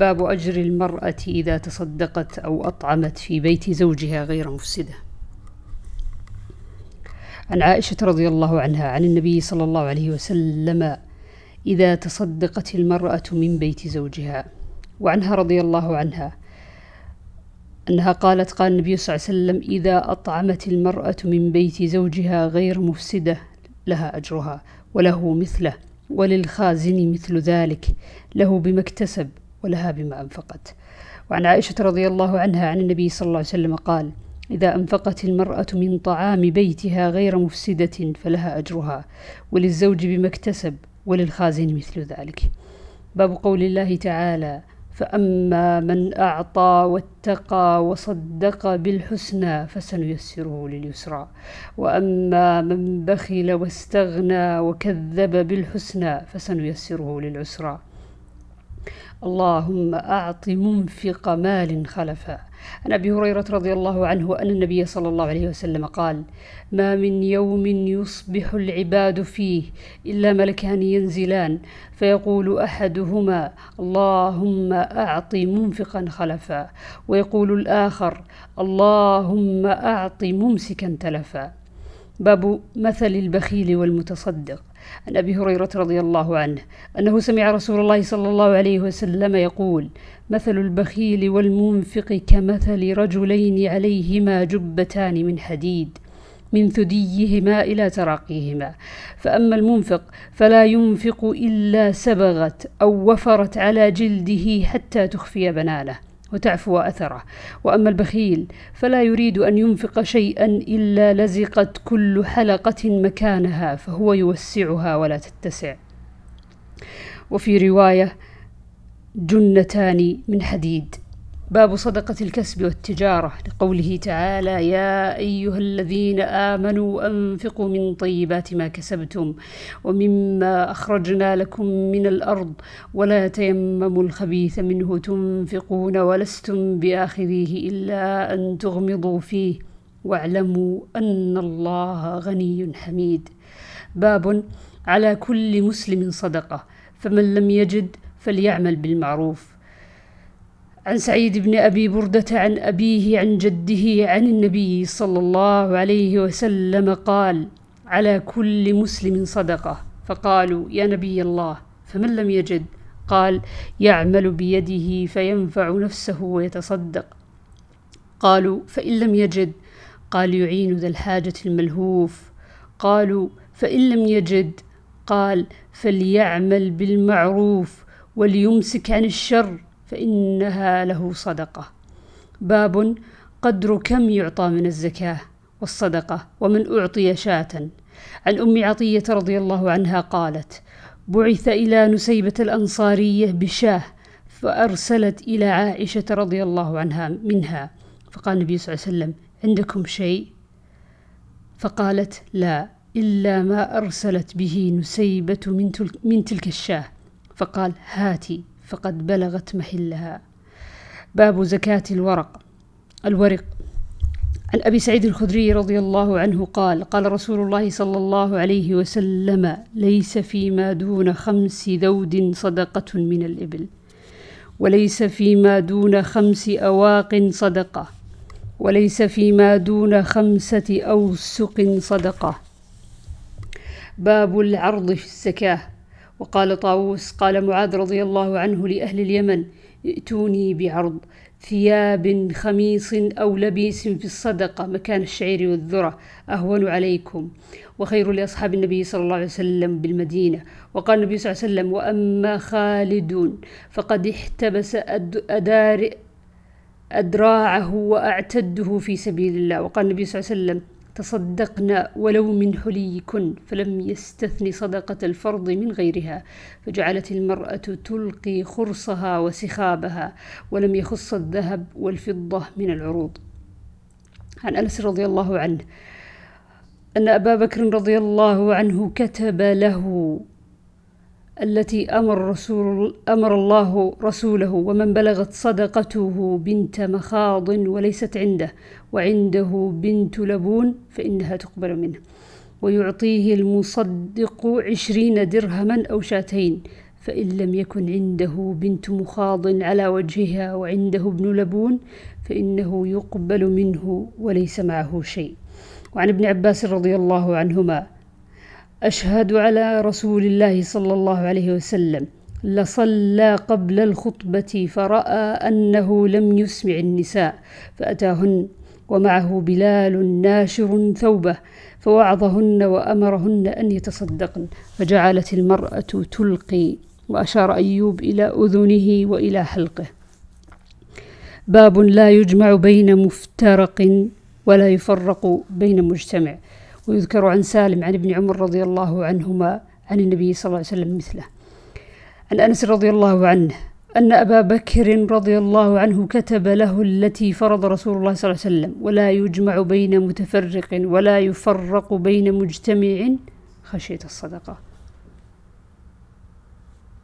باب أجر المرأة إذا تصدقت أو أطعمت في بيت زوجها غير مفسدة. عن عائشة رضي الله عنها عن النبي صلى الله عليه وسلم إذا تصدقت المرأة من بيت زوجها وعنها رضي الله عنها أنها قالت قال النبي صلى الله عليه وسلم إذا أطعمت المرأة من بيت زوجها غير مفسدة لها أجرها وله مثله وللخازن مثل ذلك له بما اكتسب ولها بما أنفقت. وعن عائشة رضي الله عنها عن النبي صلى الله عليه وسلم قال إذا أنفقت المرأة من طعام بيتها غير مفسدة فلها أجرها وللزوج بما اكتسب وللخازن مثل ذلك. باب قول الله تعالى فأما من أعطى واتقى وصدق بالحسنى فسنيسره لليسرى وأما من بخل واستغنى وكذب بالحسنى فسنيسره للعسرى. اللهم أعط منفق مال خلفا. عن أبي هريرة رضي الله عنه أن النبي صلى الله عليه وسلم قال ما من يوم يصبح العباد فيه إلا ملكان ينزلان. فيقول أحدهما اللهم أعط منفقا خلفا. ويقول الآخر اللهم أعط ممسكا تلفا. باب مثل البخيل والمتصدق. عن أبي هريرة رضي الله عنه أنه سمع رسول الله صلى الله عليه وسلم يقول مثل البخيل والمنفق كمثل رجلين عليهما جبتان من حديد من ثديهما إلى تراقيهما فأما المنفق فلا ينفق إلا سبغت أو وفرت على جلده حتى تخفي بنانه وتعفو أثره. وأما البخيل فلا يريد أن ينفق شيئا إلا لزقت كل حلقة مكانها فهو يوسعها ولا تتسع. وفي رواية جنتان من حديد. باب صدقة الكسب والتجارة لقوله تعالى يا أيها الذين آمنوا أنفقوا من طيبات ما كسبتم ومما أخرجنا لكم من الأرض ولا تيمموا الخبيث منه تنفقون ولستم بآخذيه إلا أن تغمضوا فيه واعلموا أن الله غني حميد. باب على كل مسلم صدقة فمن لم يجد فليعمل بالمعروف. عن سعيد بن أبي بردة عن أبيه عن جده عن النبي صلى الله عليه وسلم قال على كل مسلم صدقة فقالوا يا نبي الله فمن لم يجد قال يعمل بيده فينفع نفسه ويتصدق قالوا فإن لم يجد قال يعين ذا الحاجة الملهوف قالوا فإن لم يجد قال فليعمل بالمعروف وليمسك عن الشر فإنها له صدقة. باب قدر كم يعطى من الزكاة والصدقة ومن أعطي شاة. عن أم عطية رضي الله عنها قالت بعث إلى نسيبة الأنصارية بشاه فأرسلت إلى عائشة رضي الله عنها منها. فقال النبي صلى الله عليه وسلم عندكم شيء؟ فقالت لا إلا ما أرسلت به نسيبة من, تلك, من تلك الشاة. فقال هاتي. فقد بلغت محلها. باب زكاة الورق. الورق. عن أبي سعيد الخدري رضي الله عنه قال قال رسول الله صلى الله عليه وسلم ليس فيما دون خمس ذود صدقة من الإبل وليس فيما دون خمس أواق صدقة وليس فيما دون خمسة أوسق صدقة. باب العرض في الزكاة. وقال طاووس قال معاذ رضي الله عنه لأهل اليمن ائتوني بعرض ثياب خميص أو لبيس في الصدقة مكان الشعير والذرة أهون عليكم وخير لأصحاب النبي صلى الله عليه وسلم بالمدينة. وقال النبي صلى الله عليه وسلم وأما خالد فقد احتبس أدار أدراعه وأعتده في سبيل الله. وقال النبي صلى الله عليه وسلم تصدقنا ولو من حليكن فلم يستثن صدقة الفرض من غيرها فجعلت المرأة تلقي خرصها وسخابها ولم يخص الذهب والفضة من العروض. عن أنس رضي الله عنه أن أبا بكر رضي الله عنه كتب له التي أمر, رسول أمر الله رسوله ومن بلغت صدقته بنت مخاض وليست عنده وعنده بنت لبون فإنها تقبل منه. ويعطيه المصدق عشرين درهما أو شاتين فإن لم يكن عنده بنت مخاض على وجهها وعنده ابن لبون فإنه يقبل منه وليس معه شيء. وعن ابن عباس رضي الله عنهما أشهد على رسول الله صلى الله عليه وسلم. لصلى قبل الخطبة فرأى أنه لم يسمع النساء فأتاهن. ومعه بلال ناشر ثوبه فوعظهن وأمرهن أن يتصدقن. فجعلت المرأة تلقي وأشار أيوب إلى أذنه وإلى حلقه. باب لا يجمع بين مفترق ولا يفرق بين مجتمع. ويذكر عن سالم عن ابن عمر رضي الله عنهما عن النبي صلى الله عليه وسلم مثله. عن أنس رضي الله عنه أن أبا بكر رضي الله عنه كتب له التي فرض رسول الله صلى الله عليه وسلم ولا يجمع بين متفرق ولا يفرق بين مجتمع خشية الصدقة.